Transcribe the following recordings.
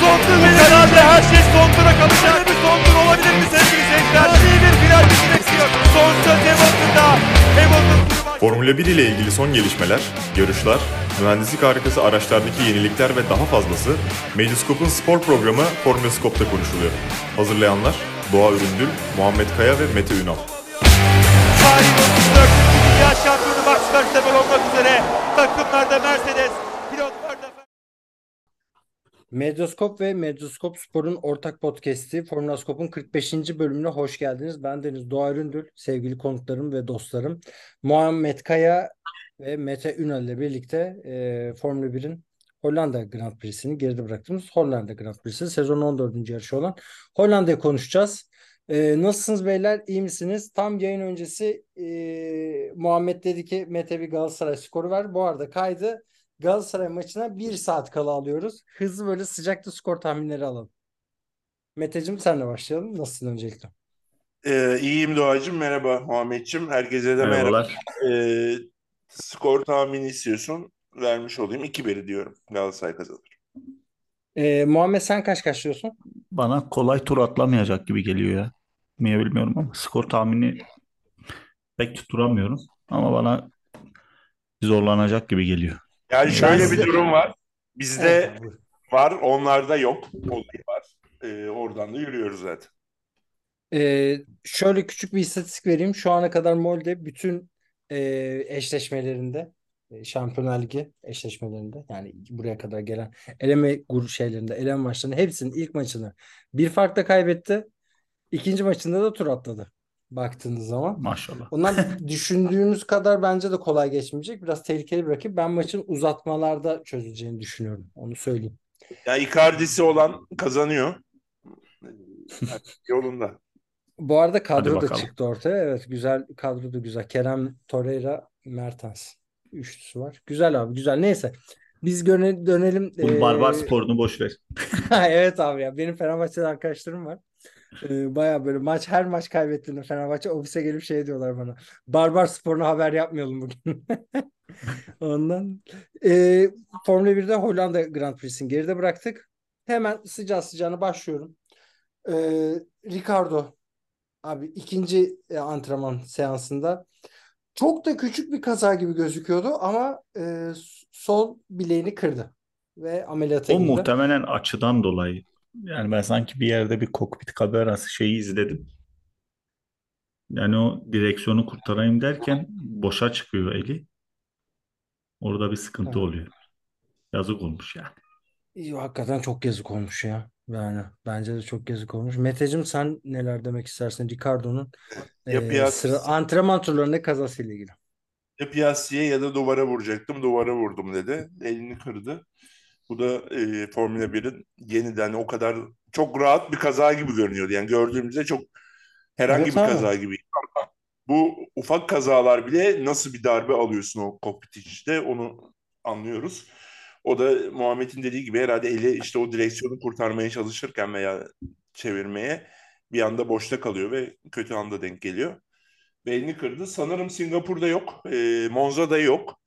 sondur. Herhalde her şey sondura kalacak. Bir sondur olabilir mi sevgili seyirciler? İyi bir final bizi bekliyor. Son söz Hamilton'da. Hamilton turu Formula 1 ile ilgili son gelişmeler, yarışlar, mühendislik harikası araçlardaki yenilikler ve daha fazlası Medyascope'un spor programı Formula Scope'da konuşuluyor. Hazırlayanlar Doğa Üründül, Muhammed Kaya ve Mete Ünal. Tarihin 34. Dünya Şampiyonu Max Verstappen olmak üzere takımlarda Mercedes, Medyaskop ve Medyaskop Spor'un ortak podcast'i Formula Scope'un 45. bölümüne hoş geldiniz. Ben Deniz Doğa Üründül, sevgili konuklarım ve dostlarım. Muhammed Kaya ve Mete Ünal ile birlikte e, Formula 1'in Hollanda Grand Prix'sini geride bıraktığımız Hollanda Grand Prix'si sezon 14. yarışı olan Hollanda'yı konuşacağız. E, nasılsınız beyler? İyi misiniz? Tam yayın öncesi e, Muhammed dedi ki Mete bir Galatasaray skoru ver. Bu arada kaydı Galatasaray maçına bir saat kala alıyoruz. Hızlı böyle sıcakta skor tahminleri alalım. Meteciğim senle başlayalım. Nasılsın öncelikle? Ee, iyiyim Doğacığım. Merhaba Muhammedciğim. Herkese de merhaba. Ee, skor tahmini istiyorsun. Vermiş olayım. 2-1 diyorum. Galatasaray kazanır. Ee, Muhammed sen kaç kaç diyorsun? Bana kolay tur atlamayacak gibi geliyor ya. Niye bilmiyorum ama skor tahmini pek tutturamıyorum. Ama bana zorlanacak gibi geliyor. Yani şöyle bir durum var. Bizde Evet, var, onlarda yok. Olayı var. Ee, oradan da yürüyoruz zaten. Ee, şöyle küçük bir istatistik vereyim. Şu ana kadar Molde bütün e, eşleşmelerinde e, Şampiyonlar Ligi eşleşmelerinde yani buraya kadar gelen eleme grup şeylerinde eleme maçlarının hepsinin ilk maçını bir farkla kaybetti. İkinci maçında da tur atladı baktığınız zaman. Maşallah. Ondan düşündüğümüz kadar bence de kolay geçmeyecek. Biraz tehlikeli bir rakip. Ben maçın uzatmalarda çözüleceğini düşünüyorum. Onu söyleyeyim. Ya Icardi'si olan kazanıyor. Yani yolunda. Bu arada kadro da çıktı ortaya. Evet güzel kadro da güzel. Kerem, Torreira, Mertens. Üçlüsü var. Güzel abi güzel. Neyse. Biz dönelim. Bu Ee, barbar sporunu boş ver. Evet abi ya. Benim Fenerbahçe'de arkadaşlarım var. Ee, baya böyle maç her maç kaybettiğinde Fenerbahçe ofise gelip şey diyorlar bana. Barbar sporuna haber yapmayalım bugün. Ondan. Ee, Formula 1'de Hollanda Grand Prix'sini geride bıraktık. Hemen sıcağı sıcağına başlıyorum. Ee, Ricardo abi ikinci e, antrenman seansında çok da küçük bir kaza gibi gözüküyordu ama e, sol bileğini kırdı ve ameliyata O girdi. muhtemelen açıdan dolayı. Yani ben sanki bir yerde bir kokpit kamerası şeyi izledim. Yani o direksiyonu kurtarayım derken boşa çıkıyor eli. Orada bir sıkıntı Evet. oluyor. Yazık olmuş yani. İyi, hakikaten çok yazık olmuş ya. Yani bence de çok yazık olmuş. Meteciğim sen neler demek istersin Ricardo'nun Ya e, Piastri- sıra antrenman turlarında kazasıyla ilgili? Ya Piastri'ye ya da duvara vuracaktım. Duvara vurdum dedi. Elini kırdı. Bu da e, Formula 1'in yeniden o kadar çok rahat bir kaza gibi görünüyordu. Yani gördüğümüzde çok herhangi Evet bir abi. kaza gibi. Bu ufak kazalar bile nasıl bir darbe alıyorsun o kokpit içinde onu anlıyoruz. O da Muhammed'in dediği gibi herhalde eli işte o direksiyonu kurtarmaya çalışırken veya çevirmeye bir anda boşta kalıyor ve kötü anda denk geliyor. Ve elini kırdı. Sanırım Singapur'da yok. E, Monza'da yok.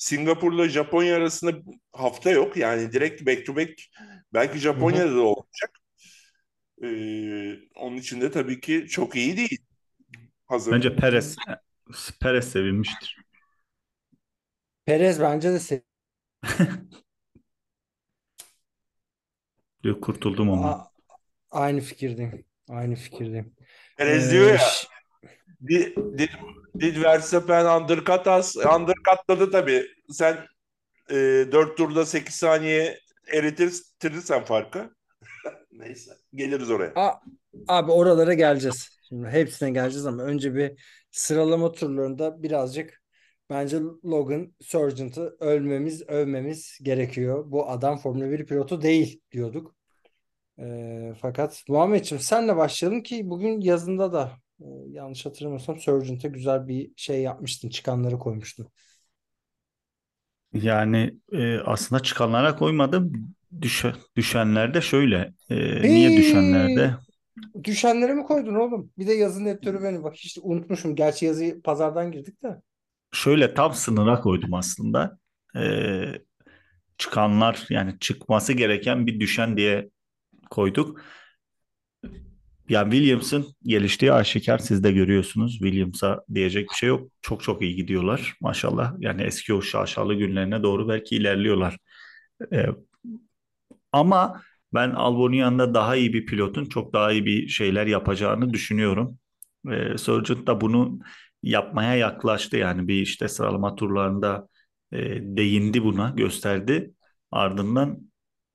Singapur'la Japonya arasında hafta yok. Yani direkt back to back belki Japonya'da da olacak. E, onun için de tabii ki çok iyi değil. Hazır. Bence Perez Perez sevinmiştir. Perez bence de se- Diyor kurtuldum ondan. A- aynı fikirdeyim. Aynı fikirdeyim. Perez Ee, diyor ya ş- did, did, did Verstappen undercut us? Undercutladı tabii. Sen e, 4 turda 8 saniye eritirirsen farkı. Neyse. Geliriz oraya. A- abi oralara geleceğiz. Şimdi hepsine geleceğiz ama önce bir sıralama turlarında birazcık bence Logan Sargent'ı ölmemiz, övmemiz gerekiyor. Bu adam Formula 1 pilotu değil diyorduk. Ee, fakat Muhammedciğim senle başlayalım ki bugün yazında da e, yanlış hatırlamıyorsam Sargent'a güzel bir şey yapmıştın. Çıkanları koymuştun. Yani e, aslında çıkanlara koymadım. Düşe, düşenlerde şöyle. E, niye düşenlerde? Düşenlere mi koydun oğlum? Bir de yazın editörü benim. Bak hiç unutmuşum. Gerçi yazıyı pazardan girdik de. Şöyle tam sınıra koydum aslında. E, çıkanlar yani çıkması gereken bir düşen diye koyduk. Yani Williams'ın geliştiği aşikar siz de görüyorsunuz. Williams'a diyecek bir şey yok. Çok çok iyi gidiyorlar maşallah. Yani eski o şaşalı günlerine doğru belki ilerliyorlar. Ee, ama ben Albon'un yanında daha iyi bir pilotun çok daha iyi bir şeyler yapacağını düşünüyorum. Ee, Sargent da bunu yapmaya yaklaştı. Yani bir işte sıralama turlarında e, değindi buna, gösterdi. Ardından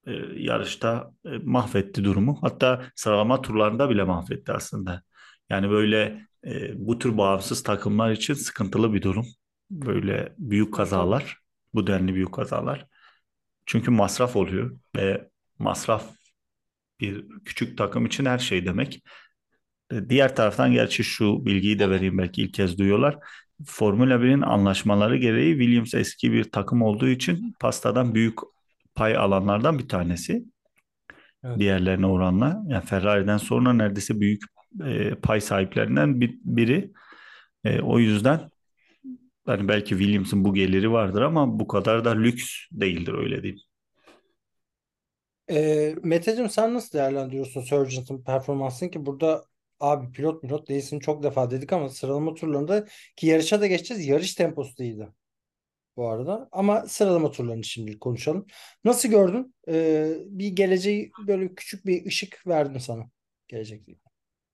e, yarışta e, mahvetti durumu. Hatta sıralama turlarında bile mahvetti aslında. Yani böyle e, bu tür bağımsız takımlar için sıkıntılı bir durum. Böyle büyük kazalar, bu denli büyük kazalar. Çünkü masraf oluyor ve masraf bir küçük takım için her şey demek. E, Diğer taraftan gerçi şu bilgiyi de vereyim belki ilk kez duyuyorlar. Formula 1'in anlaşmaları gereği Williams eski bir takım olduğu için pastadan büyük pay alanlardan bir tanesi. Evet. Diğerlerine oranla. Yani Ferrari'den sonra neredeyse büyük e, pay sahiplerinden bir, biri. E, o yüzden hani belki Williams'ın bu geliri vardır ama bu kadar da lüks değildir öyle diyeyim. Ee, Meteciğim sen nasıl değerlendiriyorsun Sargent'ın performansını ki burada abi pilot pilot değilsin çok defa dedik ama sıralama turlarında ki yarışa da geçeceğiz. Yarış temposu da iyiydi bu arada. Ama sıralama turlarını şimdi konuşalım. Nasıl gördün? Ee, bir geleceği böyle küçük bir ışık verdim sana. Gelecekte.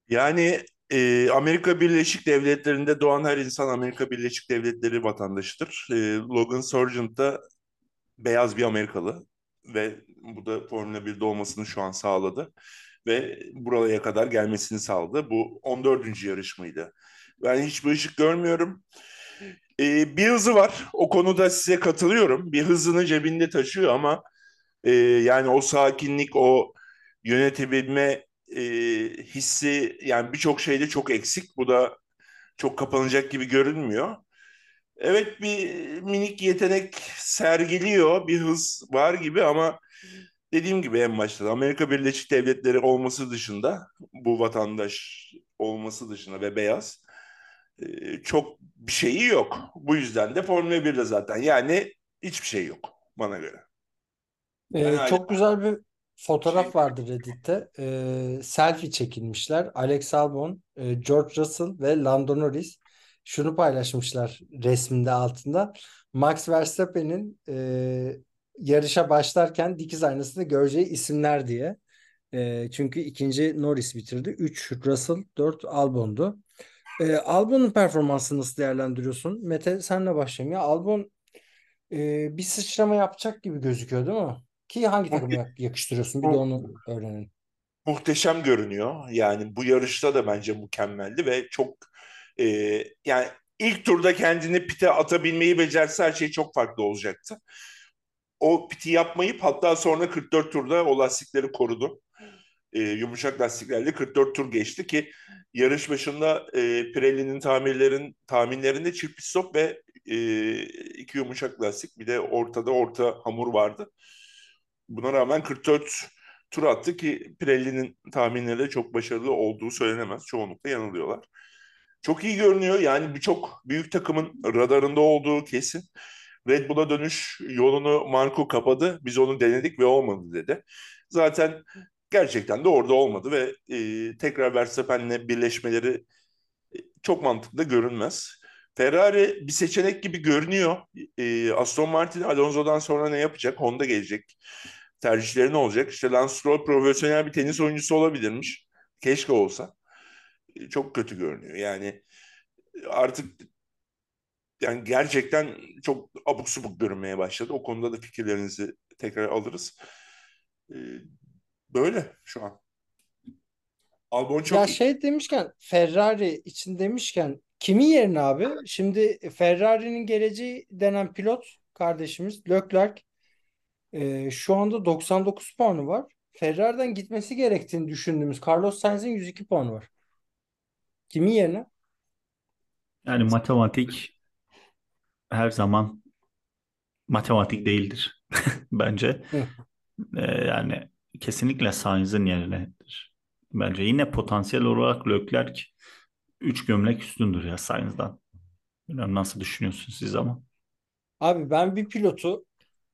Yani e, Amerika Birleşik Devletleri'nde doğan her insan Amerika Birleşik Devletleri vatandaşıdır. E, Logan Sargent da beyaz bir Amerikalı ve bu da Formula 1'de olmasını şu an sağladı ve buraya kadar gelmesini sağladı. Bu 14. yarışmaydı. Ben hiçbir ışık görmüyorum. E, bir hızı var. O konuda size katılıyorum. Bir hızını cebinde taşıyor ama e, yani o sakinlik, o yönetebilme e, hissi yani birçok şeyde çok eksik. Bu da çok kapanacak gibi görünmüyor. Evet bir minik yetenek sergiliyor, bir hız var gibi ama dediğim gibi en başta Amerika Birleşik Devletleri olması dışında bu vatandaş olması dışında ve beyaz çok bir şeyi yok. Bu yüzden de Formula 1'de zaten yani hiçbir şey yok bana göre. Ee, Ben çok güzel bir fotoğraf Şey- vardı Reddit'te. Ee, selfie çekilmişler. Alex Albon, e, George Russell ve Lando Norris şunu paylaşmışlar resminde altında. Max Verstappen'in e, yarışa başlarken dikiz aynasında göreceği isimler diye. E, çünkü ikinci Norris bitirdi. 3 Russell, 4 Albon'du. E, Albon'un performansını nasıl değerlendiriyorsun? Mete senle başlayayım. Ya Albon e, bir sıçrama yapacak gibi gözüküyor değil mi? Ki hangi takıma yak- yakıştırıyorsun? Bir de onu öğrenelim. muhteşem görünüyor. Yani bu yarışta da bence mükemmeldi ve çok e, yani ilk turda kendini pite atabilmeyi becerse her şey çok farklı olacaktı. O piti yapmayıp hatta sonra 44 turda o lastikleri korudu. E, yumuşak lastiklerle 44 tur geçti ki yarış başında e, Pirelli'nin tamirlerin tahminlerinde çift pit stop ve e, iki yumuşak lastik bir de ortada orta hamur vardı. Buna rağmen 44 tur attı ki Pirelli'nin tahminleri de çok başarılı olduğu söylenemez. Çoğunlukla yanılıyorlar. Çok iyi görünüyor. Yani birçok büyük takımın radarında olduğu kesin. Red Bull'a dönüş yolunu Marco kapadı. Biz onu denedik ve olmadı dedi. Zaten gerçekten de orada olmadı ve e, tekrar Verstappen'le birleşmeleri e, çok mantıklı görünmez. Ferrari bir seçenek gibi görünüyor. E, Aston Martin Alonso'dan sonra ne yapacak? Honda gelecek. Tercihleri ne olacak? İşte Lance Stroll profesyonel bir tenis oyuncusu olabilirmiş. Keşke olsa. E, çok kötü görünüyor. Yani artık yani gerçekten çok abuk subuk görünmeye başladı. O konuda da fikirlerinizi tekrar alırız. E, böyle şu an. Albon çok Ya iyi. şey demişken Ferrari için demişken kimin yerine abi? Şimdi Ferrari'nin geleceği denen pilot kardeşimiz Leclerc e, şu anda 99 puanı var. Ferrari'den gitmesi gerektiğini düşündüğümüz Carlos Sainz'in 102 puanı var. Kimin yerine? Yani matematik her zaman matematik değildir bence. Hı. Ee, yani kesinlikle Sainz'in yerindedir. Bence yine potansiyel olarak Leclerc 3 gömlek üstündür ya Sainz'dan. Bilmiyorum nasıl düşünüyorsunuz siz ama. Abi ben bir pilotu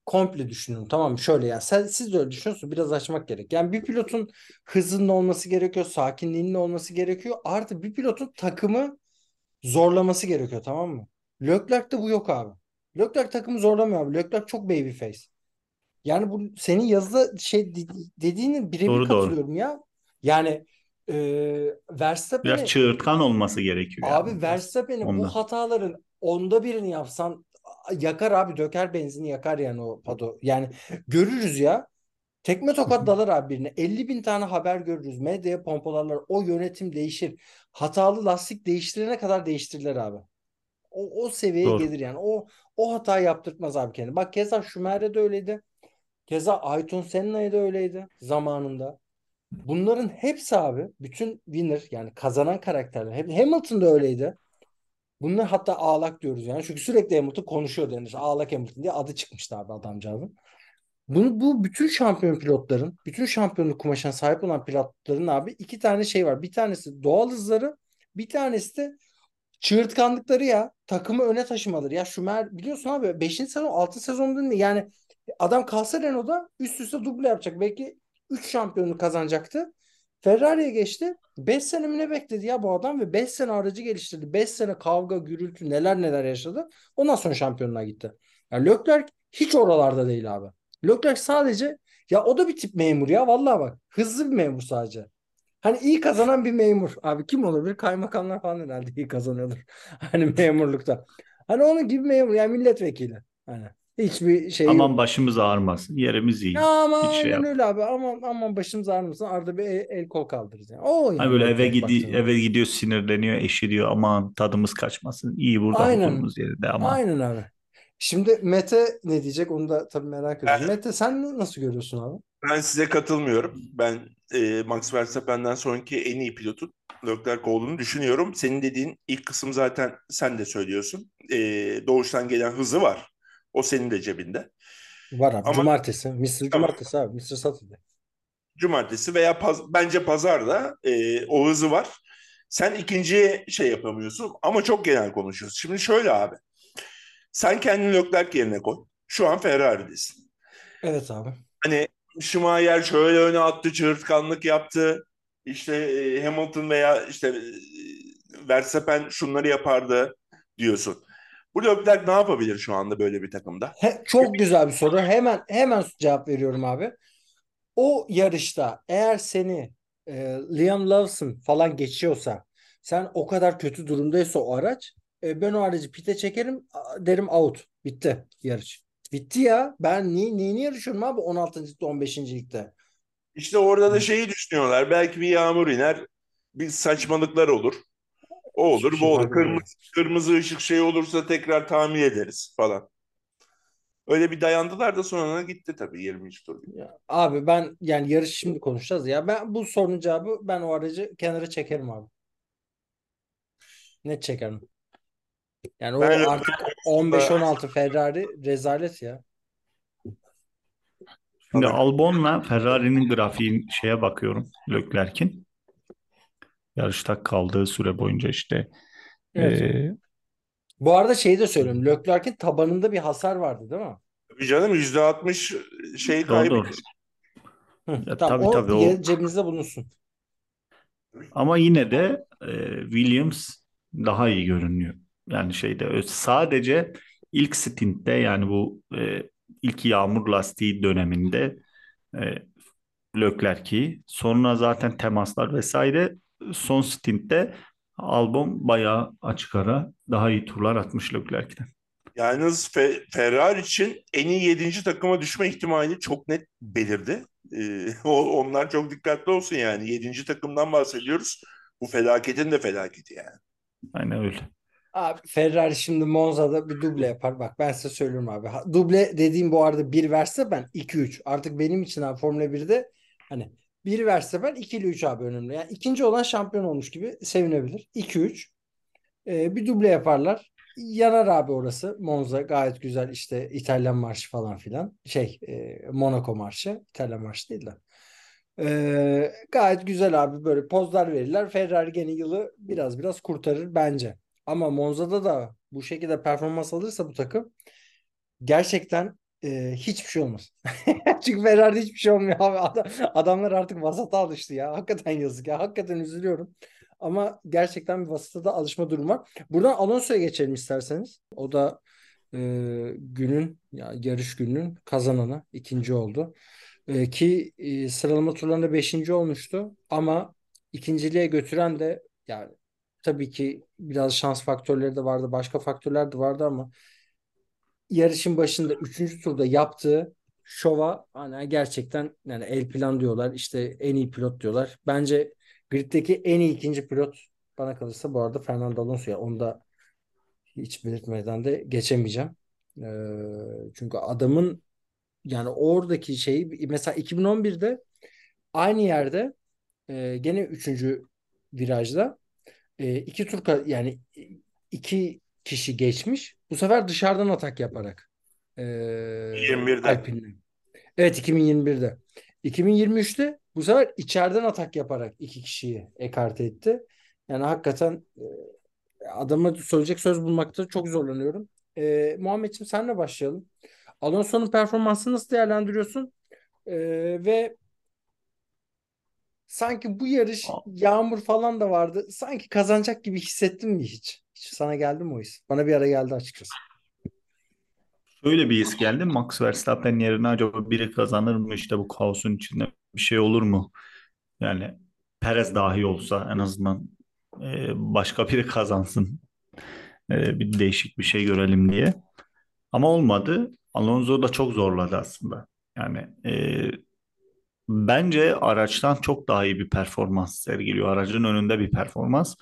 komple düşünüyorum tamam? Şöyle yani sen, siz de öyle düşünüyorsunuz biraz açmak gerek. Yani bir pilotun hızının olması gerekiyor, sakinliğinin olması gerekiyor. Artı bir pilotun takımı zorlaması gerekiyor tamam mı? Leclerc'te bu yok abi. Leclerc takımı zorlamıyor abi. Leclerc çok babyface. Yani bu senin yazıda şey dediğinin birebir Doğru, doğru. katılıyorum ya. Yani e, Verstappen'i Biraz çığırtkan olması gerekiyor. abi yani. Verstappen'i bu hataların onda birini yapsan yakar abi döker benzini yakar yani o pado. Yani görürüz ya. Tekme tokat dalar abi birine. 50 bin tane haber görürüz. Medyaya pompalarlar. O yönetim değişir. Hatalı lastik değiştirene kadar değiştirirler abi. O, o seviyeye Doğru. gelir yani. O o hatayı yaptırtmaz abi kendini. Bak keza Schumacher'e de öyleydi. Keza Ayrton Senna'ya da öyleydi zamanında. Bunların hepsi abi bütün winner yani kazanan karakterler. Hep Hamilton da öyleydi. Bunlar hatta ağlak diyoruz yani. Çünkü sürekli Hamilton konuşuyor denir. Ağlak Hamilton diye adı çıkmıştı abi adamcağızın. Bunu, bu bütün şampiyon pilotların, bütün şampiyonluk kumaşına sahip olan pilotların abi iki tane şey var. Bir tanesi doğal hızları, bir tanesi de çığırtkanlıkları ya. Takımı öne taşımaları. Ya Schumacher biliyorsun abi 5. sezon 6. sezon değil mi? Yani adam kalsa Renault'da üst üste duble yapacak. Belki 3 şampiyonluk kazanacaktı. Ferrari'ye geçti. 5 sene mi ne bekledi ya bu adam ve 5 sene aracı geliştirdi. 5 sene kavga, gürültü neler neler yaşadı. Ondan sonra şampiyonluğa gitti. Yani Leclerc hiç oralarda değil abi. Leclerc sadece ya o da bir tip memur ya vallahi bak. Hızlı bir memur sadece. Hani iyi kazanan bir memur. Abi kim olabilir? Kaymakamlar falan herhalde iyi kazanıyordur. Hani memurlukta. Hani onun gibi memur yani milletvekili. Hani hiçbir şey yok. Aman başımız ağrımasın. Yerimiz iyi. Ya ama Hiç şey aynen yap. öyle abi. Aman aman başımız ağrımasın. Arada bir el, el kol kaldırırız yani. O yani Hani böyle eve gidi baktığında. eve gidiyor sinirleniyor eşi diyor aman tadımız kaçmasın. İyi burada Aynen. hukukumuz yerinde ama Aynen abi. Şimdi Mete ne diyecek onu da tabii merak ediyorum. Ben- Mete sen nasıl görüyorsun abi? Ben size katılmıyorum. Ben e, Max Verstappen'den sonraki en iyi pilotun Leclerc olduğunu düşünüyorum. Senin dediğin ilk kısım zaten sen de söylüyorsun. E, doğuştan gelen hızı var. O senin de cebinde. Var abi. Ama- Cumartesi. Mr. Tamam. Cumartesi abi. Mr. Saturday. Cumartesi veya paz- bence pazarda e, o hızı var. Sen ikinciye şey yapamıyorsun ama çok genel konuşuyoruz. Şimdi şöyle abi. Sen kendini Leclerc yerine koy. Şu an Ferrari'desin. Evet abi. Hani Schumacher şöyle öne attı, çığırtkanlık yaptı. İşte e, Hamilton veya işte e, Verstappen şunları yapardı diyorsun. Bu Leclerc ne yapabilir şu anda böyle bir takımda? He- çok güzel bir soru. Hemen hemen cevap veriyorum abi. O yarışta eğer seni e, Liam Lawson falan geçiyorsa sen o kadar kötü durumdaysa o araç e, ben o aracı pite çekerim derim out. Bitti yarış. Bitti ya. Ben niye, neyini yarışıyorum abi 16. ligde 15. ligde? İşte orada da şeyi düşünüyorlar. Belki bir yağmur iner, bir saçmalıklar olur. O olur, Hiçbir bu şey olur. Kırmızı, kırmızı ışık şey olursa tekrar tamir ederiz falan. Öyle bir dayandılar da sonra gitti tabii 20. tur. Ya, abi ben yani yarış şimdi konuşacağız ya. Ben bu sorunun cevabı ben o aracı kenara çekerim abi. Net çekerim. Yani o Ben- artık 15-16 Ferrari rezalet ya. Şimdi. Albon'la Ferrari'nin grafiğin şeye bakıyorum Leclerc'in. Yarışta kaldığı süre boyunca işte Evet. eee, Bu arada şeyi de söyleyeyim. Leclerc'in tabanında bir hasar vardı değil mi? Tabii canım %60 şey. Hı, Ya tamam, tabii o tabii o cebinizde bulunsun. ama yine de eee, Williams daha iyi görünüyor. Yani şeyde sadece ilk stintte yani bu eee, ilk yağmur lastiği döneminde eee Leclerc'i sonra zaten temaslar vesaire son stintte Albon bayağı açık ara daha iyi turlar atmış Leclerc'ten. Yalnız Fe- Ferrari için en iyi 7. takıma düşme ihtimali çok net belirdi. Ee, o- onlar çok dikkatli olsun yani. 7. takımdan bahsediyoruz. Bu felaketin de felaketi yani. Aynen öyle. Abi Ferrari şimdi Monza'da bir duble yapar. Bak ben size söylüyorum abi. Duble dediğim bu arada bir verse ben 2-3. Artık benim için abi Formula 1'de hani bir 2 ile 3 abi önemli. Yani ikinci olan şampiyon olmuş gibi sevinebilir. 2-3. Ee, bir duble yaparlar. Yanar abi orası. Monza gayet güzel işte İtalyan marşı falan filan. Şey e, Monaco marşı. İtalyan marşı değil de. Ee, gayet güzel abi böyle pozlar verirler. Ferrari gene yılı biraz biraz kurtarır bence. Ama Monza'da da bu şekilde performans alırsa bu takım gerçekten e, hiçbir şey olmaz. Çünkü Ferrari'de hiçbir şey olmuyor abi. Adam, adamlar artık vasata alıştı ya. Hakikaten yazık ya. Hakikaten üzülüyorum. Ama gerçekten bir vasata da alışma durumu var. Buradan Alonso'ya geçelim isterseniz. O da e, günün ya yarış gününün kazananı ikinci oldu. E, ki e, sıralama turlarında beşinci olmuştu ama ikinciliğe götüren de yani tabii ki biraz şans faktörleri de vardı, başka faktörler de vardı ama yarışın başında üçüncü turda yaptığı şova hani gerçekten yani el plan diyorlar işte en iyi pilot diyorlar. Bence griddeki en iyi ikinci pilot bana kalırsa bu arada Fernando Alonso ya onu da hiç belirtmeden de geçemeyeceğim. Ee, çünkü adamın yani oradaki şeyi mesela 2011'de aynı yerde e, gene üçüncü virajda e, iki tur yani iki kişi geçmiş. Bu sefer dışarıdan atak yaparak e, 21'de. Alpine'le. Evet 2021'de. 2023'te bu sefer içeriden atak yaparak iki kişiyi ekarte etti. Yani hakikaten e, adama söyleyecek söz bulmakta çok zorlanıyorum. E, Muhammedciğim senle başlayalım. Alonso'nun performansını nasıl değerlendiriyorsun? E, ve sanki bu yarış yağmur falan da vardı. Sanki kazanacak gibi hissettin mi hiç? Sana geldi mi o his? Bana bir ara geldi açıkçası. Şöyle bir his geldi. Max Verstappen yerine acaba biri kazanır mı işte bu kaosun içinde bir şey olur mu? Yani Perez dahi olsa en azından e, başka biri kazansın. E, bir değişik bir şey görelim diye. Ama olmadı. Alonso da çok zorladı aslında. Yani e, bence araçtan çok daha iyi bir performans sergiliyor. Aracın önünde bir performans.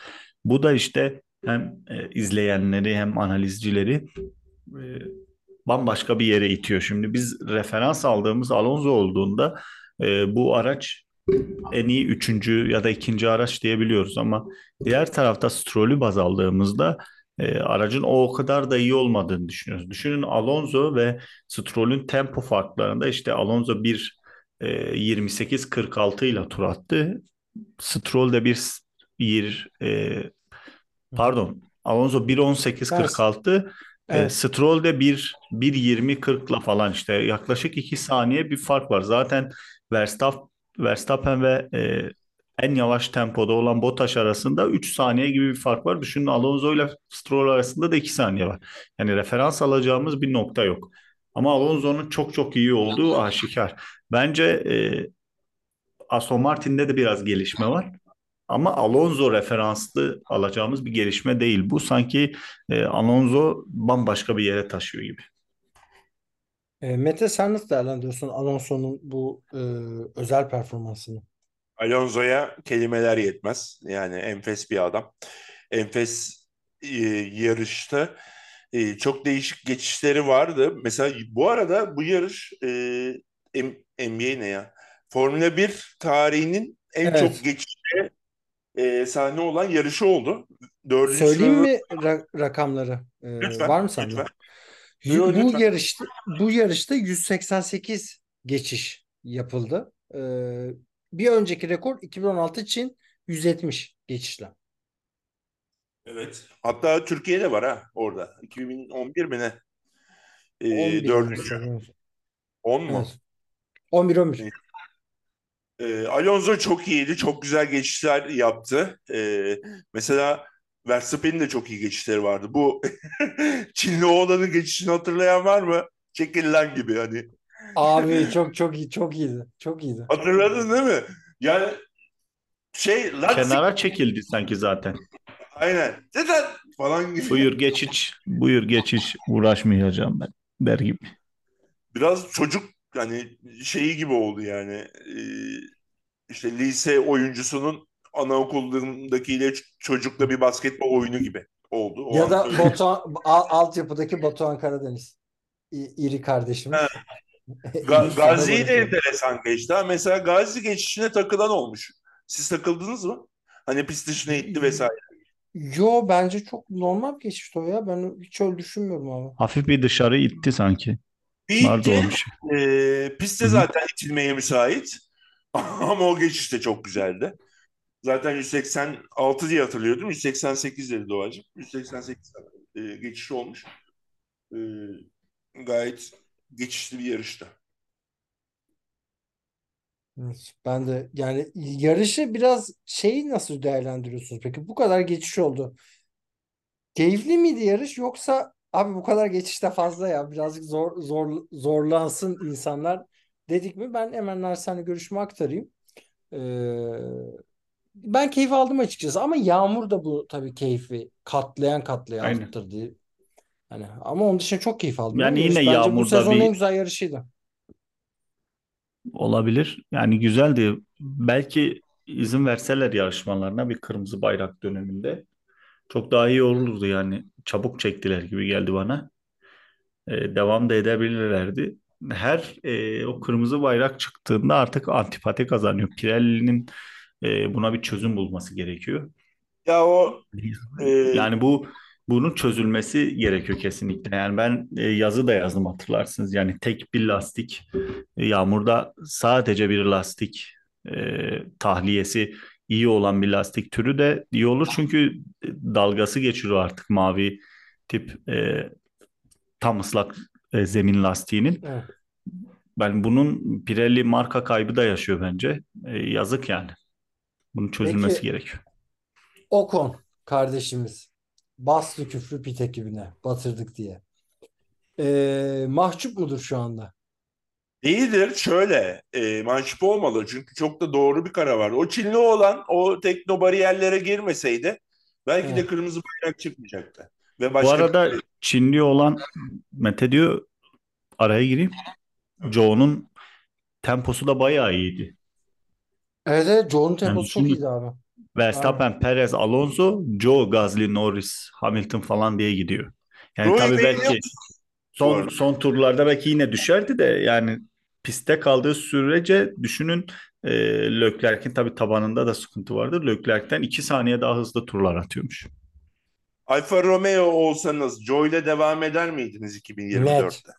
Bu da işte hem e, izleyenleri hem analizcileri e, bambaşka bir yere itiyor. Şimdi biz referans aldığımız Alonso olduğunda e, bu araç en iyi üçüncü ya da ikinci araç diyebiliyoruz ama diğer tarafta Stroll'ü baz aldığımızda e, aracın o kadar da iyi olmadığını düşünüyoruz. Düşünün Alonso ve Stroll'ün tempo farklarında işte Alonso bir e, 28-46 ile tur attı. Stroll de bir, bir e, pardon Alonso 1.18-46 Evet. E, Stroll de 1 1.20-40'la falan işte yaklaşık 2 saniye bir fark var. Zaten Verstappen, Verstappen ve e, en yavaş tempoda olan Bottas arasında 3 saniye gibi bir fark var. Düşünün Alonso ile Stroll arasında da 2 saniye var. Yani referans alacağımız bir nokta yok. Ama Alonso'nun çok çok iyi olduğu aşikar. Bence e, Aston Martin'de de biraz gelişme var. Ama Alonso referanslı alacağımız bir gelişme değil. Bu sanki e, Alonso bambaşka bir yere taşıyor gibi. E, Mete sen nasıl değerlendiriyorsun Alonso'nun bu e, özel performansını? Alonso'ya kelimeler yetmez. Yani enfes bir adam. Enfes e, yarışta e, çok değişik geçişleri vardı. Mesela bu arada bu yarış e, NBA ne ya? Formula 1 tarihinin en evet. çok geçişe e, sahne olan yarışı oldu. Dördüncü Söyleyeyim mi ra- rakamları? Ee, lütfen, var mı sende? Lütfen. Yo, bu lütfen. yarışta bu yarışta 188 geçiş yapıldı. Ee, bir önceki rekor 2016 için 170 geçişle. Evet. Hatta Türkiye'de var ha orada. 2011 mi ne? Ee, 11 dördüncü. 10 mu? Evet. 11 11. E, Alonso çok iyiydi. Çok güzel geçişler yaptı. E, mesela Verstappen'in de çok iyi geçişleri vardı. Bu Çinli oğlanın geçişini hatırlayan var mı? Çekil gibi hani. Abi çok çok iyi çok iyiydi. Çok iyiydi. Hatırladın değil mi? Yani şey Leipzig... kenara çekildi sanki zaten. Aynen. Zaten falan gibi. Buyur geç hiç. Buyur geç hiç. Uğraşmayacağım ben der gibi. Biraz çocuk yani şeyi gibi oldu yani. Ee, işte lise oyuncusunun anaokulundakiyle çocukla bir basketbol oyunu gibi oldu. O ya da Batuhan, altyapıdaki Batuhan Karadeniz. İri kardeşimiz. Ga Gazi'yi de enteresan geçti. Ha, mesela Gazi geçişine takılan olmuş. Siz takıldınız mı? Hani pist dışına itti vesaire. Yo bence çok normal geçişti o ya. Ben hiç öyle düşünmüyorum abi. Hafif bir dışarı itti sanki. Bir Vardı olmuş. E, pistte zaten itilmeye müsait. Ama o geçiş de çok güzeldi. Zaten 186 diye hatırlıyordum. 188 dedi Doğacığım. 188 e, geçiş olmuş. E, gayet geçişli bir yarıştı. Evet, Ben de yani yarışı biraz şeyi nasıl değerlendiriyorsunuz peki? Bu kadar geçiş oldu. Keyifli miydi yarış yoksa abi bu kadar geçişte fazla ya birazcık zor, zor zorlansın insanlar dedik mi? Ben hemen naçizane görüşümü aktarayım. Ee, ben keyif aldım açıkçası ama yağmur da bu tabii keyfi katlayan katlayan Aynen. arttırdı. Hani ama onun dışında çok keyif aldım. Yani yine bence bu yağmurda sezonun bir- en güzel yarışıydı. Olabilir. Yani güzeldi. Belki izin verseler yarışmalarına bir kırmızı bayrak döneminde çok daha iyi olurdu yani. Çabuk çektiler gibi geldi bana. Ee, devam da edebilirlerdi. Her e, o kırmızı bayrak çıktığında artık antipati kazanıyor. Pirelli'nin e, buna bir çözüm bulması gerekiyor. Ya o e, Yani bu bunun çözülmesi gerekiyor kesinlikle. Yani ben e, yazı da yazdım hatırlarsınız. Yani tek bir lastik e, yağmurda sadece bir lastik e, tahliyesi iyi olan bir lastik türü de iyi olur. Çünkü dalgası geçiriyor artık mavi tip e, tam ıslak e, zemin lastiğinin. Evet. Ben bunun Pirelli marka kaybı da yaşıyor bence. E, yazık yani. Bunun çözülmesi Peki. gerekiyor. Ocon kardeşimiz bastı küfrü pit ekibine batırdık diye. Ee, mahcup mudur şu anda? İyidir. Şöyle e, mahcup olmalı. Çünkü çok da doğru bir karar var. O Çinli olan o tekno bariyerlere girmeseydi belki de Evet. kırmızı bayrak çıkmayacaktı. Ve Bu başka arada bir- Çinli olan Mete diyor araya gireyim. Joe'nun temposu da bayağı iyiydi. Evet, evet Joe'nun temposu Yani çok iyiydi abi. Verstappen, Perez, Alonso, Joe, Gasly, Norris, Hamilton falan diye gidiyor. Yani Roy tabii belki son son turlarda belki yine düşerdi de yani pistte kaldığı sürece düşünün e, Leclerc'in tabii tabanında da sıkıntı vardır. Leclerc'ten 2 saniye daha hızlı turlar atıyormuş. Alfa Romeo olsanız Joe ile devam eder miydiniz 2024'te?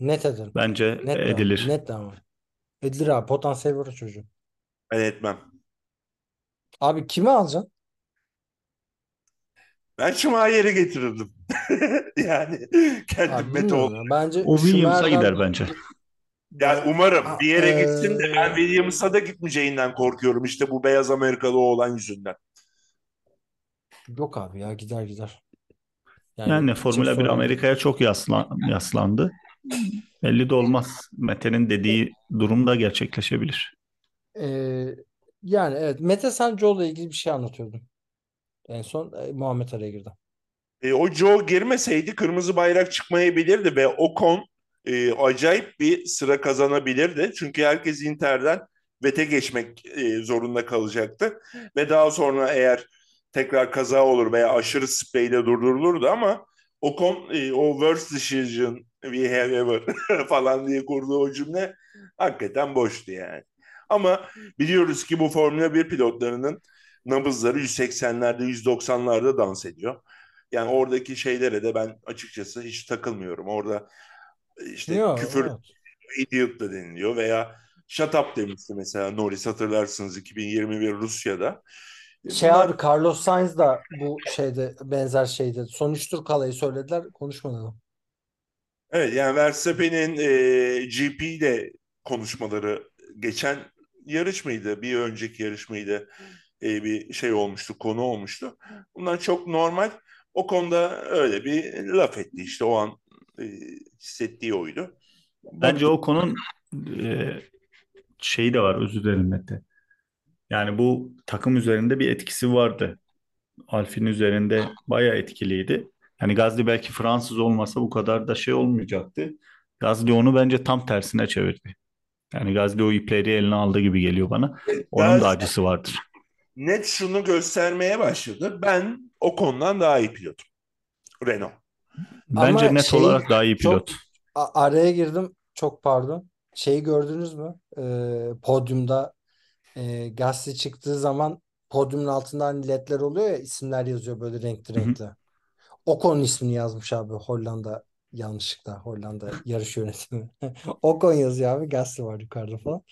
Net edin. Bence Net devam. edilir. Net devam. Edilir abi. Potansiyel var çocuğun. Ben etmem. Abi kimi alacaksın? Ben Schumacher'i getirirdim. yani kendi Abi Mete ol. Bence O Williams'a Schumacher'dan- gider bence. Yani umarım Ha, bir yere gitsin de ben Williams'a da gitmeyeceğinden korkuyorum. İşte bu beyaz Amerikalı olan yüzünden. Yok abi ya gider gider. Yani hiç Formula 1 sorun değil. Amerika'ya çok yaslan, yaslandı. Belli de olmaz. Mete'nin dediği durum da gerçekleşebilir. Ee, yani evet. Mete sen Joe'la ilgili bir şey anlatıyordun. En son e, Muhammed araya girdi. E, o Joe girmeseydi kırmızı bayrak çıkmayabilirdi ve Ocon e, acayip bir sıra kazanabilirdi. Çünkü herkes Inter'den Vete geçmek e, zorunda kalacaktı. Ve daha sonra eğer tekrar kaza olur veya aşırı spreyle durdurulurdu ama Ocon e, o worst decision we have ever falan diye kurduğu o cümle hakikaten boştu yani. Ama biliyoruz ki bu Formula 1 pilotlarının nabızları 180'lerde 190'larda dans ediyor. Yani oradaki şeylere de ben açıkçası hiç takılmıyorum. Orada işte Yok, küfür evet. idiot da deniliyor veya shut up demişti mesela Norris hatırlarsınız 2021 Rusya'da. Şey Bunlar- abi Carlos Sainz da bu şeyde benzer şeyde. Son üç tur kalayı söylediler. Konuşmadı adam. Evet yani Verstappen'in e, GP ile konuşmaları geçen yarış mıydı? Bir önceki yarış mıydı? E, bir şey olmuştu, konu olmuştu. Bunlar çok normal. O konuda öyle bir laf etti işte o an e, hissettiği oydu. Bence o konun e, şeyi de var özür dilerim Mete. Yani bu takım üzerinde bir etkisi vardı. Alfin üzerinde bayağı etkiliydi. Yani Gazli belki Fransız olmasa bu kadar da şey olmayacaktı. Gazli onu bence tam tersine çevirdi. Yani Gazli o ipleri eline aldı gibi geliyor bana. Onun Gazli- da acısı vardır. net şunu göstermeye başladı. Ben o konudan daha iyi pilotum. Renault. Bence Ama net şey, olarak daha iyi çok- pilot. A- araya girdim. Çok pardon. Şeyi gördünüz mü? Ee, podyumda e, Gasly çıktığı zaman podyumun altında hani ledler oluyor ya isimler yazıyor böyle renkli renkli. Ocon'un ismini yazmış abi Hollanda yanlışlıkla Hollanda yarış yönetimi. Ocon yazıyor abi Gasly var yukarıda falan.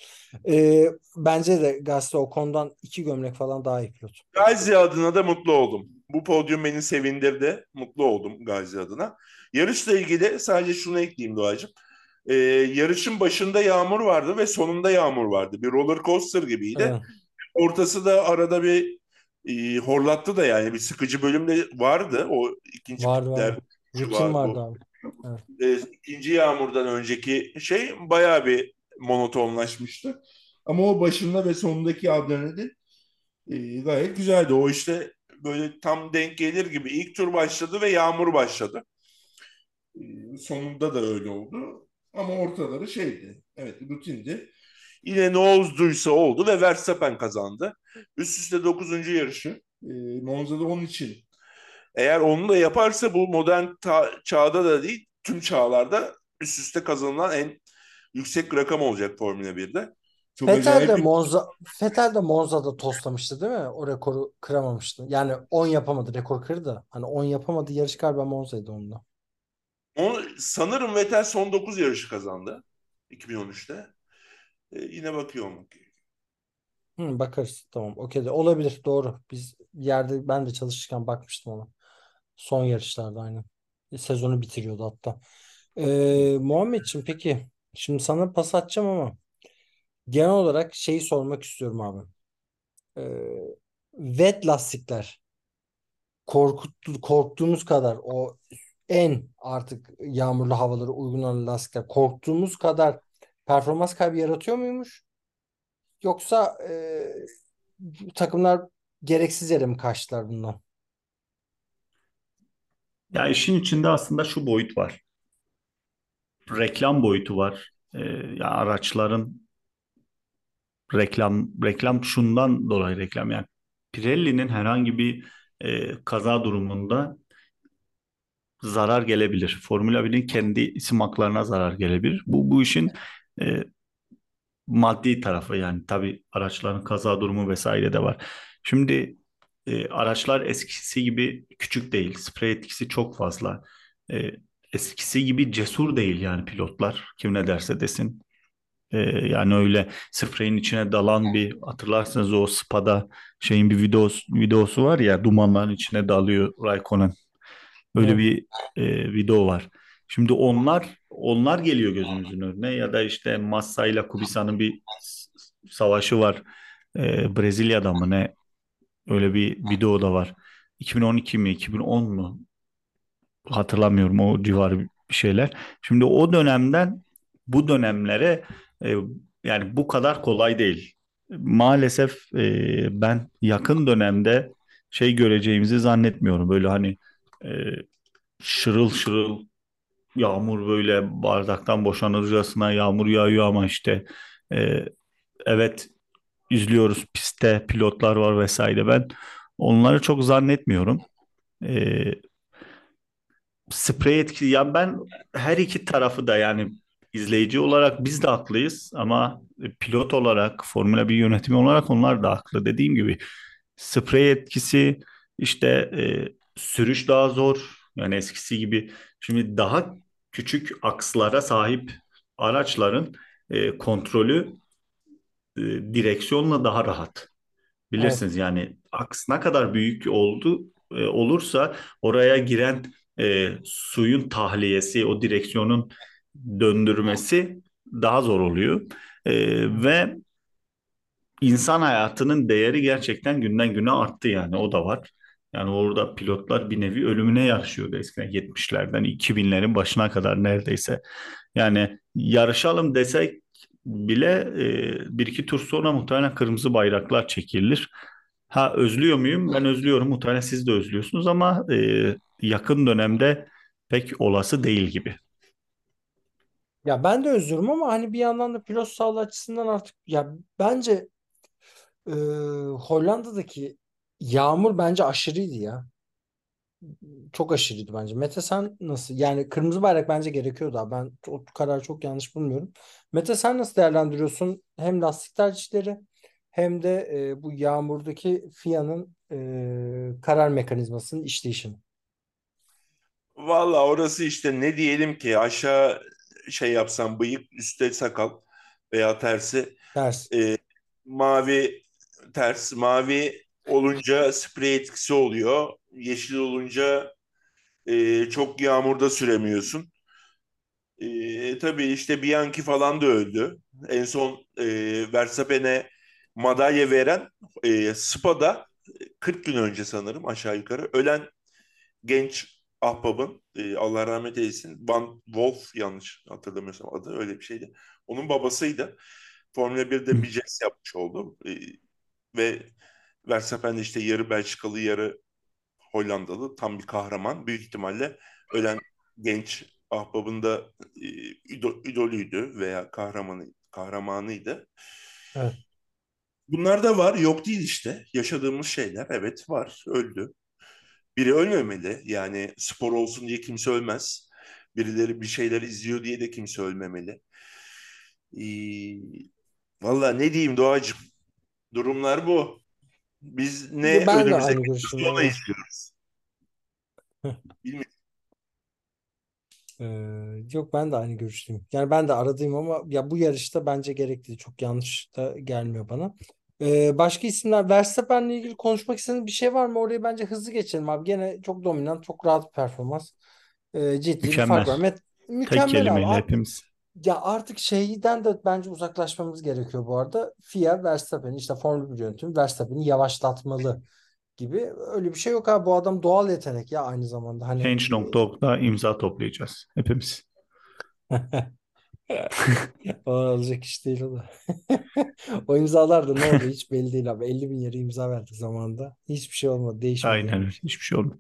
Ee, bence de Gasly Ocon'dan iki gömlek falan daha iyi pilot. Gazi adına da mutlu oldum. Bu podyum beni sevindirdi. Mutlu oldum Gazi adına. Yarışla ilgili sadece şunu ekleyeyim Doğacığım. e, yarışın başında yağmur vardı ve sonunda yağmur vardı. Bir roller coaster gibiydi. Evet. Ortası da arada bir e, horlattı da yani bir sıkıcı bölüm de vardı. O ikinci Vardı vardı. Rutin var bu. vardı abi. e, ikinci yağmurdan önceki şey bayağı bir monotonlaşmıştı. Ama o başında ve sonundaki adrenalin e, gayet güzeldi. O işte böyle tam denk gelir gibi ilk tur başladı ve yağmur başladı. E, sonunda da öyle oldu. Ama ortaları şeydi. Evet rutindi. Yine ne olduysa oldu ve Verstappen kazandı. Üst üste 9. yarışı. E, Monza'da onun için. Eğer onu da yaparsa bu modern ta- çağda da değil tüm çağlarda üst üste kazanılan en yüksek rakam olacak Formula 1'de. Çok Vettel acayip de bir- Monza Vettel de Monza'da toslamıştı değil mi? O rekoru kıramamıştı. Yani 10 yapamadı. Rekor kırdı. Hani 10 yapamadı. Yarış galiba Monza'ydı onda. Onu, sanırım Vettel son 9 yarışı kazandı 2013'te. Ee, yine bakıyorum. Hı, bakarız. Tamam. Okey de olabilir. Doğru. Biz yerde ben de çalışırken bakmıştım ona. Son yarışlarda aynen. E, Sezonu bitiriyordu hatta. Ee, Muhammedciğim peki. Şimdi sana pas atacağım ama genel olarak şeyi sormak istiyorum abi. Ee, wet lastikler korkuttu, korktuğumuz kadar o en artık yağmurlu havalara uygun olan lastikler korktuğumuz kadar performans kaybı yaratıyor muymuş? Yoksa e, takımlar gereksiz yere mi kaçtılar bundan? Ya işin içinde aslında şu boyut var. Reklam boyutu var. Ee, ya araçların reklam reklam şundan dolayı reklam yani Pirelli'nin herhangi bir e, kaza durumunda zarar gelebilir. Formula 1'in kendi isim haklarına zarar gelebilir. Bu bu işin e, maddi tarafı yani tabii araçların kaza durumu vesaire de var. Şimdi e, araçlar eskisi gibi küçük değil. Sprey etkisi çok fazla. E, eskisi gibi cesur değil yani pilotlar. Kim ne derse desin. E, yani öyle spreyin içine dalan bir hatırlarsınız o Spa'da şeyin bir videosu, videosu var ya dumanların içine dalıyor Raikkonen. Öyle Evet. bir e, video var. Şimdi onlar onlar geliyor gözümüzün önüne ya da işte Massa ile Kubica'nın bir savaşı var. E, Brezilya'da mı ne? Öyle bir video da var. 2012 mi 2010 mu? Hatırlamıyorum o civarı bir şeyler. Şimdi o dönemden bu dönemlere e, yani bu kadar kolay değil. Maalesef e, ben yakın dönemde şey göreceğimizi zannetmiyorum. Böyle hani e, şırıl şırıl yağmur böyle bardaktan boşanırcasına yağmur yağıyor ama işte e, evet izliyoruz pistte pilotlar var vesaire ben onları çok zannetmiyorum. E, sprey etkisi ya ben her iki tarafı da yani izleyici olarak biz de haklıyız ama pilot olarak Formula 1 yönetimi olarak onlar da haklı. Dediğim gibi sprey etkisi işte e, sürüş daha zor yani eskisi gibi şimdi daha küçük akslara sahip araçların e, kontrolü e, direksiyonla daha rahat. Bilirsiniz yani aks ne kadar büyük oldu e, olursa oraya giren e, suyun tahliyesi, o direksiyonun döndürmesi daha zor oluyor. E, ve insan hayatının değeri gerçekten günden güne arttı yani o da var. Yani orada pilotlar bir nevi ölümüne yarışıyordu eskiden 70'lerden 2000'lerin başına kadar neredeyse. Yani yarışalım desek bile e, bir iki tur sonra muhtemelen kırmızı bayraklar çekilir. Ha özlüyor muyum? Ben özlüyorum. Muhtemelen siz de özlüyorsunuz ama e, yakın dönemde pek olası değil gibi. Ya ben de özlüyorum ama hani bir yandan da pilot sağlığı açısından artık ya bence e, Hollanda'daki yağmur bence aşırıydı ya. Çok aşırıydı bence. Mete sen nasıl? Yani kırmızı bayrak bence gerekiyordu abi. Ben o kararı çok yanlış bulmuyorum. Mete sen nasıl değerlendiriyorsun? Hem lastik tercihleri hem de e, bu yağmurdaki FIA'nın e, karar mekanizmasının işleyişini. Valla orası işte ne diyelim ki aşağı şey yapsam bıyık üstte sakal veya tersi Ters. e, mavi ters mavi olunca sprey etkisi oluyor. Yeşil olunca e, çok yağmurda süremiyorsun. E, tabii işte Bianchi falan da öldü. En son e, Verstappen'e madalya veren e, Spa'da 40 gün önce sanırım aşağı yukarı ölen genç ahbabın e, Allah rahmet eylesin Van Wolf yanlış hatırlamıyorsam adı öyle bir şeydi. Onun babasıydı. Formula 1'de bir jest yapmış oldu. E, ve Verstappen de işte yarı Belçikalı yarı Hollandalı tam bir kahraman. Büyük ihtimalle ölen genç ahbabın da e, idol, idolüydü veya kahramanı kahramanıydı. Evet. Bunlar da var. Yok değil işte. Yaşadığımız şeyler. Evet var. Öldü. Biri ölmemeli. Yani spor olsun diye kimse ölmez. Birileri bir şeyler izliyor diye de kimse ölmemeli. Ee, Valla ne diyeyim Doğacığım? Durumlar bu. Biz ne Ben de önümüze aynı görüşteyim. evet. izliyoruz. Bilmiyorum. Ee, yok ben de aynı görüşteyim. Yani ben de aradayım ama ya bu yarışta bence gerekli. Çok yanlış da gelmiyor bana. Ee, başka isimler Verstappen'le ilgili konuşmak istediğiniz bir şey var mı? Orayı bence hızlı geçelim abi. Gene çok dominant, çok rahat bir performans. Ee, ciddi bir fark var. Mükemmel. Met- Tek mükemmel abi. kelimeyle Ar- hepimiz. Ya artık şeyden de bence uzaklaşmamız gerekiyor bu arada. FIA Verstappen işte Formula 1 yönetimi Verstappen'i yavaşlatmalı gibi. Öyle bir şey yok abi. Bu adam doğal yetenek ya aynı zamanda. Hani Change.org'da imza toplayacağız hepimiz. O olacak iş değil o da. O imzalar da ne oldu hiç belli değil abi. 50 bin yere imza verdik zamanında. Hiçbir şey olmadı. Değişmedi Aynen yani. öyle. Hiçbir şey olmuyor.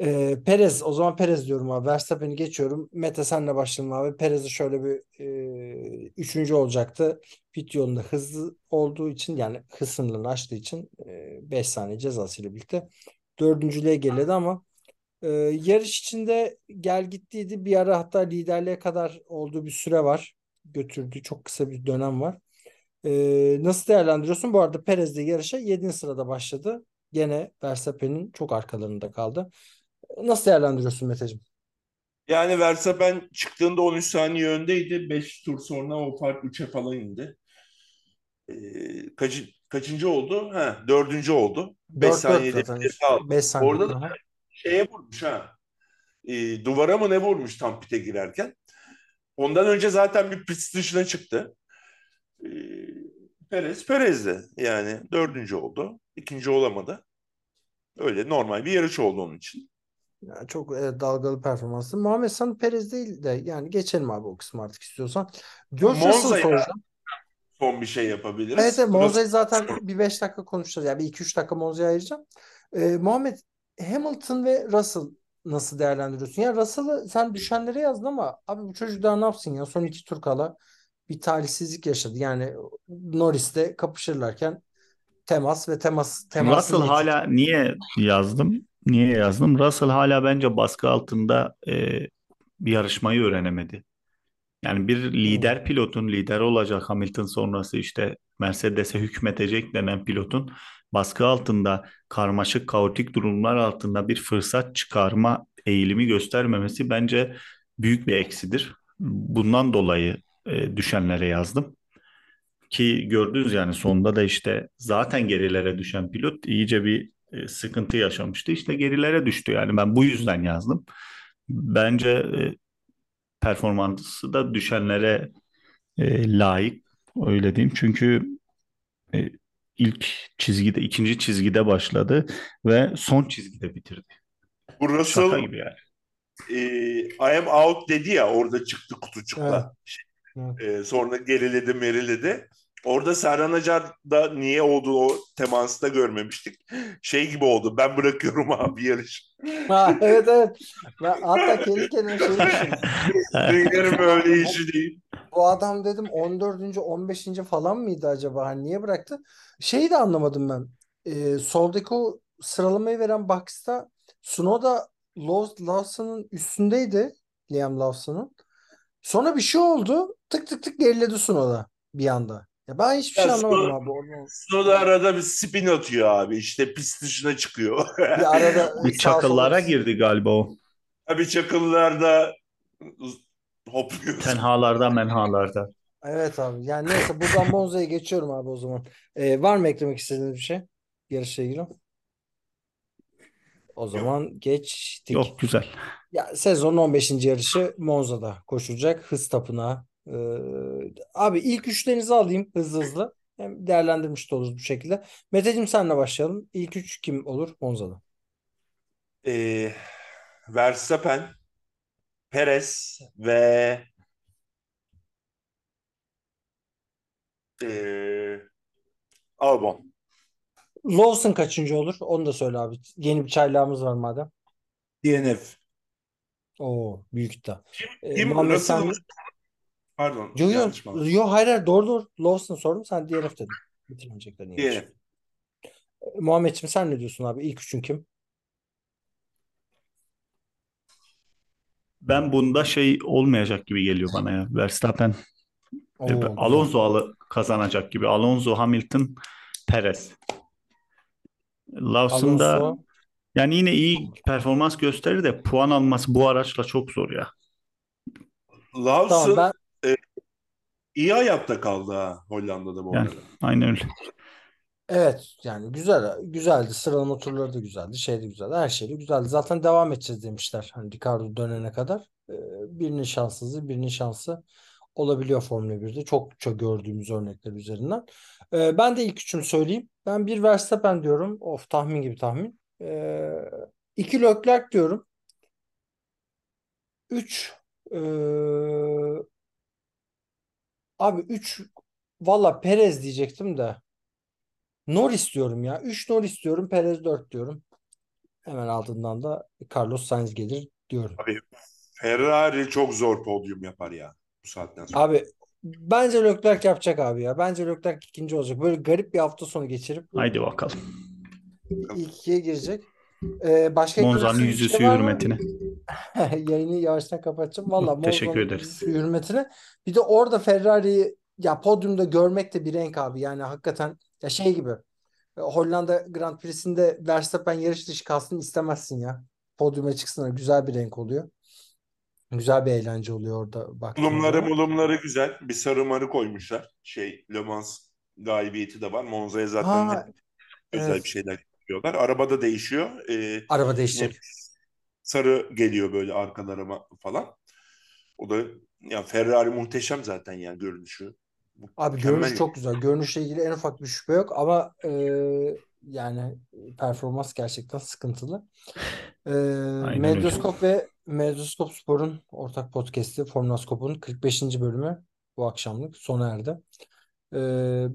Ee, Perez. O zaman Perez diyorum abi. Verstappen'i geçiyorum. Mete senle başlayalım abi. Perez'i şöyle bir e, üçüncü olacaktı. Pit yolunda hızlı olduğu için yani hız sınırını aştığı için 5 saniye cezasıyla birlikte dördüncülüğe geriledi ama e, yarış içinde gel gittiydi. Bir ara hatta liderliğe kadar olduğu bir süre var. Götürdüğü çok kısa bir dönem var. Ee, nasıl değerlendiriyorsun? Bu arada Perez de yarışa 7. sırada başladı. Gene Verstappen'in çok arkalarında kaldı. Nasıl değerlendiriyorsun Meteciğim? Yani Verstappen çıktığında 13 saniye öndeydi. 5 tur sonra o fark 3'e falan indi. Ee, kaçı, kaçıncı oldu? Ha, dördüncü oldu. 5 4-4 saniyede zaten. bir aldı. 5 saniye. Orada da. Şeye vurmuş ha. Ee, duvara mı ne vurmuş tam pite girerken. Ondan önce zaten bir pist dışına çıktı. Ee, Perez Perez'di. Yani dördüncü oldu. İkinci olamadı. Öyle normal bir yarış oldu onun için. Yani çok evet, dalgalı performansı. Muhammed San Perez değil de yani geçelim abi o kısmı artık istiyorsan. George soracağım. son bir şey yapabiliriz. Evet, evet Monza'yı zaten bir 5 dakika konuşacağız. Yani bir 2-3 dakika Monza'ya ayıracağım. Ee, Muhammed Hamilton ve Russell nasıl değerlendiriyorsun? Ya Russell'ı sen düşenlere yazdın ama abi bu çocuk daha ne yapsın ya? Son iki tur kala bir talihsizlik yaşadı. Yani Norris'te kapışırlarken temas ve temas temasın Russell netice- hala niye yazdım? Niye yazdım? Russell hala bence baskı altında e, bir yarışmayı öğrenemedi. Yani bir lider pilotun lider olacak Hamilton sonrası işte Mercedes'e hükmetecek denen pilotun baskı altında karmaşık kaotik durumlar altında bir fırsat çıkarma eğilimi göstermemesi bence büyük bir eksidir. Bundan dolayı e, düşenlere yazdım. Ki gördünüz yani sonunda da işte zaten gerilere düşen pilot iyice bir e, sıkıntı yaşamıştı. İşte gerilere düştü yani ben bu yüzden yazdım. Bence e, performansı da düşenlere e, layık öyle diyeyim. Çünkü e, ilk çizgide, ikinci çizgide başladı ve son çizgide bitirdi. Bu Şaka gibi yani. e, I am out dedi ya orada çıktı kutucukla. Evet. E, sonra geriledi meriledi. Orada Serhan Acar da niye oldu o teması da görmemiştik. Şey gibi oldu ben bırakıyorum abi yarış. Ha, evet evet. Ben hatta kendi kendime şey düşündüm. Böyle işi değil. Bu adam dedim 14. 15. falan mıydı acaba? Hani niye bıraktı? Şeyi de anlamadım ben. Ee, soldaki o sıralamayı veren box'ta Tsunoda Law- Lawson'ın üstündeydi. Liam Lawson'ın. Sonra bir şey oldu. Tık tık tık geriledi Tsunoda bir anda. Ya ben hiçbir şey Ya anlamadım Tsunoda- abi. Onu- Sonra da arada bir spin atıyor abi işte pist dışına çıkıyor. Bir arada Bir sağ sola- çakıllara girdi galiba o. Tabii çakıllarda hopluyor. Tenhalarda menhalarda. Evet abi. Yani neyse buradan Monza'ya geçiyorum abi o zaman. Ee, var mı eklemek istediğiniz bir şey? Yarışla ilgili. O zaman geçtik. Yok güzel. Ya sezonun 15. yarışı Monza'da koşulacak. Hız tapınağı. Ee, abi ilk üçlerinizi alayım hızlı hızlı. Hem değerlendirmiş de oluruz bu şekilde. Meteciğim senle başlayalım. İlk üç kim olur Monza'da? Ee, Verstappen, Perez ve ee, Albon. Lawson kaçıncı olur? Onu da söyle abi. Yeni bir çaylağımız var madem. DNF. Oo büyük iddia. Ee, Kim? Russell? Pardon. Yo yo. Yo hayır hayır doğru doğru. Lawson sordum. Sen DNF dedin. Bitirmeyeceklerini. DNF. Muhammedciğim sen ne diyorsun abi? İlk üçün kim? Ben bunda şey olmayacak gibi geliyor bana ya. Verstappen, Oo, e, güzel. Alonso alı- kazanacak gibi. Alonso, Hamilton, Perez. Lawson da Alonso. yani yine iyi performans gösterir de puan alması bu araçla çok zor ya. Lawson Tamam ben iyi ayakta kaldı ha Hollanda'da bu Yani arada. aynen öyle. Evet yani güzel güzeldi. Sıralama turları da güzeldi. Şey de güzeldi. Her şey de güzeldi. Zaten devam edeceğiz demişler. Hani Ricardo dönene kadar. Ee, birinin şanssızlığı, birinin şansı olabiliyor Formula 1'de. Çokça gördüğümüz örnekler üzerinden. Ee, ben de ilk üçümü söyleyeyim. Ben bir Verstappen diyorum. Of tahmin gibi tahmin. Ee, iki Leclerc diyorum. Üç ee, abi üç valla Perez diyecektim de. Norris diyorum ya. 3 Norris diyorum. Perez 4 diyorum. Hemen ardından da Carlos Sainz gelir diyorum. Abi Ferrari çok zor podyum yapar ya bu saatten sonra. Abi bence Leclerc yapacak abi ya. Bence Leclerc ikinci olacak. Böyle garip bir hafta sonu geçirip Haydi bakalım. ilk ikiye girecek. Ee, başka Monza'nın yüzüsü şey var mı? Yayını yavaştan kapatacağım. Valla Teşekkür ederiz. hürmetine. Bir de orada Ferrari'yi ya podyumda görmek de bir renk abi. Yani hakikaten ya şey gibi. e, Hollanda Grand Prix'sinde Verstappen yarış dışı kalsın istemezsin ya. Podyuma çıksın güzel bir renk oluyor. Güzel bir eğlence oluyor orada baktığın Mulumları zaman. mulumları güzel. Bir sarı marı koymuşlar. Şey Le Mans galibiyeti de var. Monza'ya zaten Ha, hep özel evet. bir şeyler yapıyorlar. Araba da değişiyor. Ee, Araba değişecek. Sarı geliyor böyle arkalarıma falan. O da ya Ferrari muhteşem zaten ya görünüşü. Abi Mükemmel görünüş ya. çok güzel. Görünüşle ilgili en ufak bir şüphe yok ama e, yani performans gerçekten sıkıntılı. E, Aynen öyle. Ve Medyaskop Spor'un ortak podcast'i Formülaskop'un 45. bölümü bu akşamlık sona erdi. E,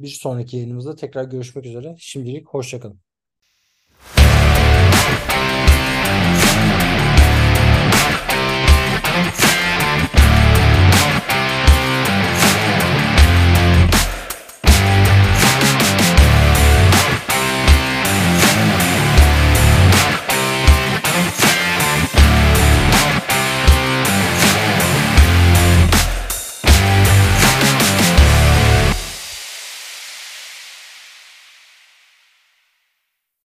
bir sonraki yayınımızda tekrar görüşmek üzere. Şimdilik hoşça kalın.